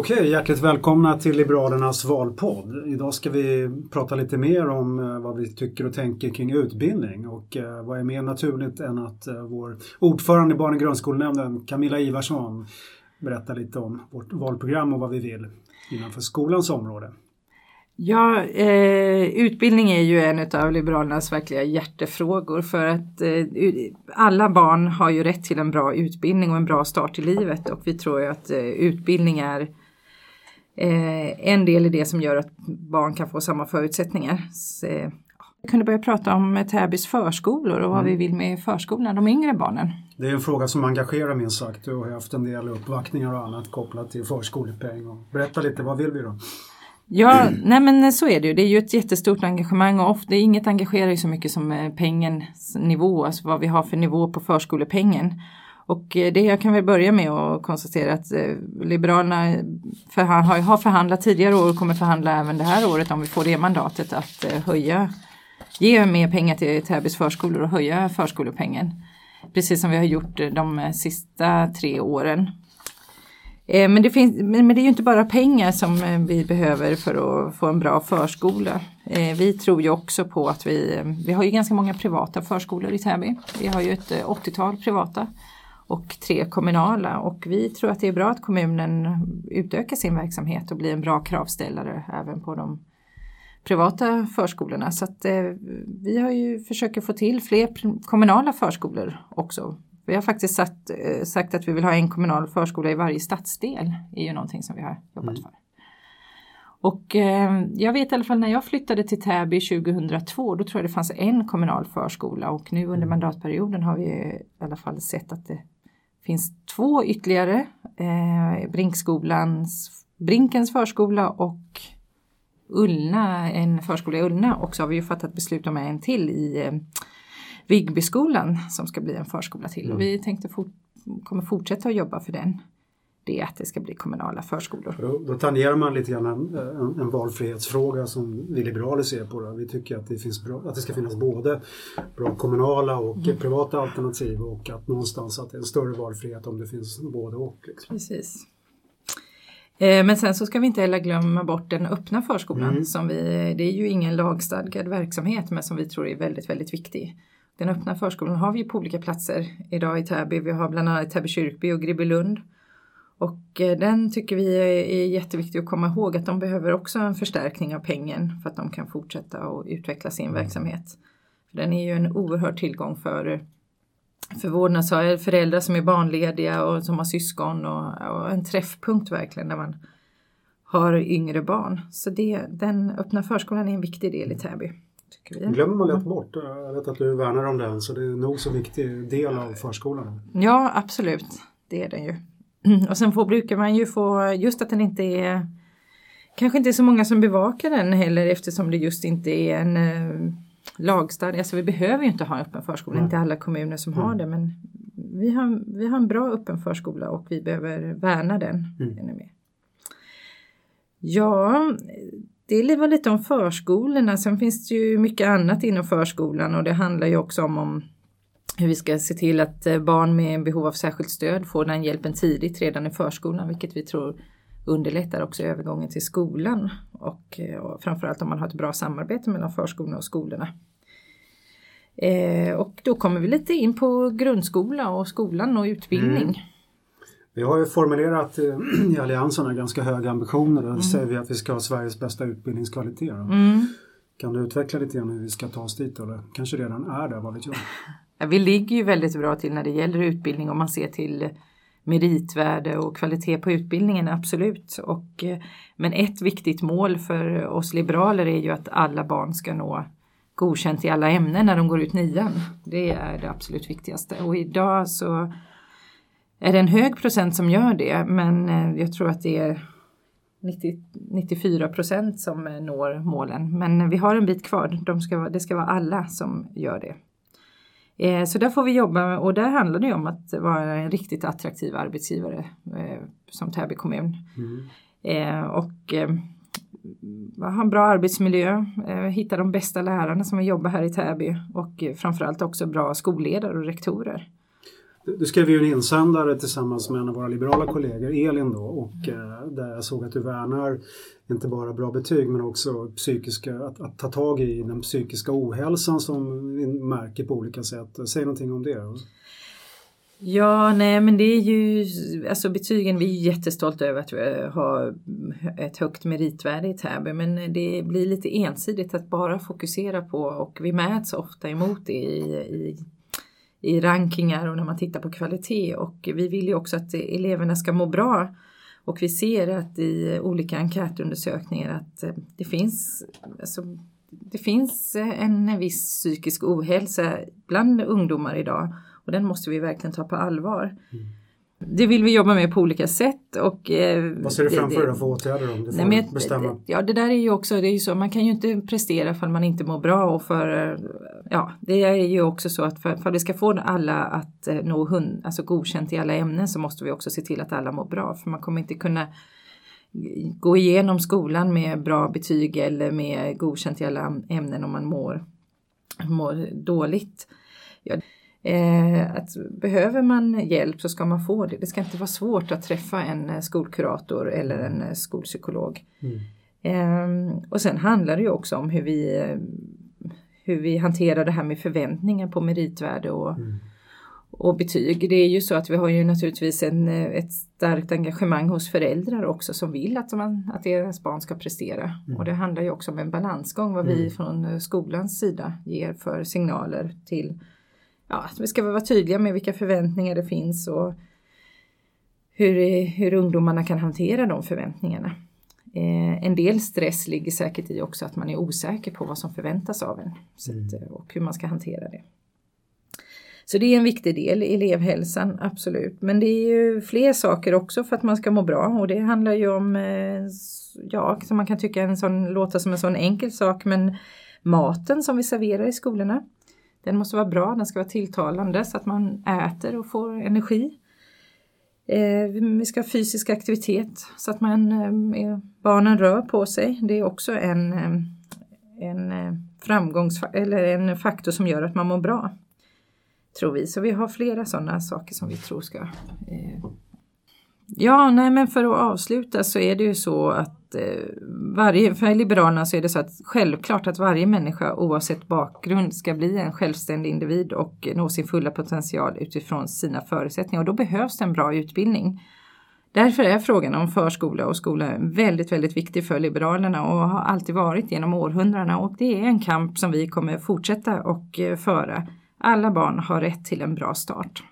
Okej, hjärtligt välkomna till Liberalernas valpodd. Idag ska vi prata lite mer om eh, vad vi tycker och tänker kring utbildning och eh, vad är mer naturligt än att eh, vår ordförande i barn och grundskolenämnden Camilla Ivarsson berättar lite om vårt valprogram och vad vi vill innanför skolans område. Ja, eh, utbildning är ju en av Liberalernas verkliga hjärtefrågor för att eh, alla barn har ju rätt till en bra utbildning och en bra start i livet och vi tror ju att eh, utbildning är en del i det som gör att barn kan få samma förutsättningar. Så, jag kunde börja prata om Täbys förskolor och vad mm. vi vill med förskolan, de yngre barnen. Det är en fråga som engagerar minst sagt. Du har haft en del uppvaktningar och annat kopplat till förskolepeng. Berätta lite, vad vill vi då? Ja, nej men så är det ju. Det är ju ett jättestort engagemang och ofta, inget engagerar ju så mycket som eh, pengens nivå, alltså vad vi har för nivå på förskolepengen. Och eh, det jag kan väl börja med att konstatera att eh, Liberalerna förhand, har förhandlat tidigare år och kommer förhandla även det här året om vi får det mandatet att eh, höja, ge mer pengar till Täbys förskolor och höja förskolepengen. Precis som vi har gjort de sista tre åren. Men det, finns, men det är ju inte bara pengar som vi behöver för att få en bra förskola. Vi tror ju också på att vi, vi har ju ganska många privata förskolor i Täby. Vi har ju ett 80-tal privata och tre kommunala och vi tror att det är bra att kommunen utökar sin verksamhet och blir en bra kravställare även på de privata förskolorna. Så att vi har ju försöker få till fler kommunala förskolor också vi har faktiskt sagt, eh, sagt att vi vill ha en kommunal förskola i varje stadsdel. Det är ju någonting som vi har jobbat mm. för. Och eh, jag vet i alla fall när jag flyttade till Täby 2002 då tror jag det fanns en kommunal förskola och nu under mm. mandatperioden har vi i alla fall sett att det finns två ytterligare. Eh, Brinkskolans, Brinkens förskola och Ullna, en förskola i Ullna och så har vi ju fattat beslut om en till i eh, Vigbyskolan som ska bli en förskola till mm. och vi tänkte fort, kommer fortsätta att jobba för den. Det att det ska bli kommunala förskolor. Då, då tangerar man lite grann en, en, en valfrihetsfråga som vi liberaler ser på. Det. Vi tycker att det, finns bra, att det ska finnas både bra kommunala och mm. privata alternativ och att någonstans att det är en större valfrihet om det finns både och. Liksom. Precis. Eh, men sen så ska vi inte heller glömma bort den öppna förskolan. Mm. Som vi, det är ju ingen lagstadgad verksamhet men som vi tror är väldigt, väldigt viktig. Den öppna förskolan har vi på olika platser idag i Täby. Vi har bland annat Täby kyrkby och Gribbylund. Och eh, den tycker vi är jätteviktig att komma ihåg att de behöver också en förstärkning av pengen för att de kan fortsätta och utveckla sin mm. verksamhet. För den är ju en oerhörd tillgång för, för vårdnadshavare, föräldrar som är barnlediga och som har syskon och, och, en träffpunkt verkligen när man har yngre barn. Så det, den öppna förskolan är en viktig del i Täby. Tycker vi. glömmer man lätt bort. Jag vet att du värnar om den så det är nog så viktig del av förskolan. Ja absolut, det är den ju. Och sen får, brukar man ju få, just att den inte är Kanske inte så många som bevakar den heller eftersom det just inte är en eh, lagstadgad, alltså vi behöver ju inte ha en öppen förskola, Nej. inte alla kommuner som mm. har det men vi har, vi har en bra öppen förskola och vi behöver värna den mm. ännu mer. Ja, det var lite om förskolorna. Sen finns det ju mycket annat inom förskolan och det handlar ju också om, om hur vi ska se till att eh, barn med behov av särskilt stöd får den hjälpen tidigt redan i förskolan, vilket vi tror underlättar också övergången till skolan och, eh, och framförallt om man har ett bra samarbete mellan förskolorna och skolorna. Eh, och då kommer vi lite in på grundskola och skolan och utbildning. Mm. Vi har ju formulerat eh, i Alliansen ganska höga ambitioner. Där mm. säger vi att vi ska ha Sveriges bästa utbildningskvalitet. Mm. Kan du utveckla lite grann hur vi ska ta oss dit? Eller kanske redan är där, vad vet jag? Ja, vi ligger ju väldigt bra till när det gäller utbildning om man ser till meritvärde och kvalitet på utbildningen, absolut. Och, eh, men ett viktigt mål för oss liberaler är ju att alla barn ska nå godkänt i alla ämnen när de går ut nian. Det är det absolut viktigaste. Och idag så är det en hög procent som gör det men eh, jag tror att det är 90, 94 procent som eh, når målen. Men vi har en bit kvar. De ska, det ska vara alla som gör det. Eh, så där får vi jobba och där handlar det om att vara en riktigt attraktiv arbetsgivare som Täby kommun. Mm. Och ha en bra arbetsmiljö, hitta de bästa lärarna som vill jobba här i Täby och framförallt också bra skolledare och rektorer. Du skrev ju en insändare tillsammans med en av våra liberala kollegor, Elin då, och eh, där jag såg att du värnar inte bara bra betyg men också psykiska, att, att, ta tag i den psykiska ohälsan som vi märker på olika sätt. Säg någonting om det. Ja, nej men det är ju, alltså betygen, vi är jättestolta över att vi har ett högt meritvärde i Täby men det blir lite ensidigt att bara fokusera på och vi mäts ofta emot det i, i, i rankingar och när man tittar på kvalitet och vi vill ju också att eleverna ska må bra och vi ser att i olika enkätundersökningar att det finns, alltså, det finns en viss psykisk ohälsa bland ungdomar idag och den måste vi verkligen ta på allvar. Mm. Det vill vi jobba med på olika sätt. Och, eh, Vad ser du framför dig för åtgärder om du får nej, bestämma? Ja det där är ju också, det är ju så, man kan ju inte prestera för man inte mår bra och för, ja det är ju också så att för, för att vi ska få alla att eh, nå hund, alltså godkänt i alla ämnen så måste vi också se till att alla mår bra för man kommer inte kunna gå igenom skolan med bra betyg eller med godkänt i alla ämnen om man mår, mår dåligt. Ja, Eh, att behöver man hjälp så ska man få det. Det ska inte vara svårt att träffa en eh, skolkurator eller en eh, skolpsykolog. Mm. Eh, och sen handlar det ju också om hur vi, hur vi hanterar det här med förväntningar på meritvärde och, mm. och betyg. Det är ju så att vi har ju naturligtvis en, ett starkt engagemang hos föräldrar också som vill att, man, att deras barn ska prestera. Mm. Och det handlar ju också om en balansgång vad vi mm. från skolans sida ger för signaler till ja, vi ska vara tydliga med vilka förväntningar det finns och hur, hur ungdomarna kan hantera de förväntningarna. Eh, en del stress ligger säkert i också att man är osäker på vad som förväntas av en att, mm. och hur man ska hantera det. Så det är en viktig del, elevhälsan, absolut. Men det är ju fler saker också för att man ska må bra och det handlar ju om, eh, ja, som man kan tycka en sån, låta som en sån enkel sak, men maten som vi serverar i skolorna. Den måste vara bra, den ska vara tilltalande så att man äter och får energi. Eh, vi ska ha fysisk aktivitet så att man, eh, barnen rör på sig. Det är också en, eh, en, framgångs eller en faktor som gör att man mår bra. Tror vi. Så vi har flera sådana saker som vi tror ska Ja, nej men för att avsluta så är det ju så att eh, varje, för Liberalerna så är det så att självklart att varje människa oavsett bakgrund ska bli en självständig individ och nå sin fulla potential utifrån sina förutsättningar och då behövs det en bra utbildning. Därför är frågan om förskola och skola väldigt, väldigt viktig för Liberalerna och har alltid varit genom århundradena och det är en kamp som vi kommer fortsätta och eh, föra. Alla barn har rätt till en bra start.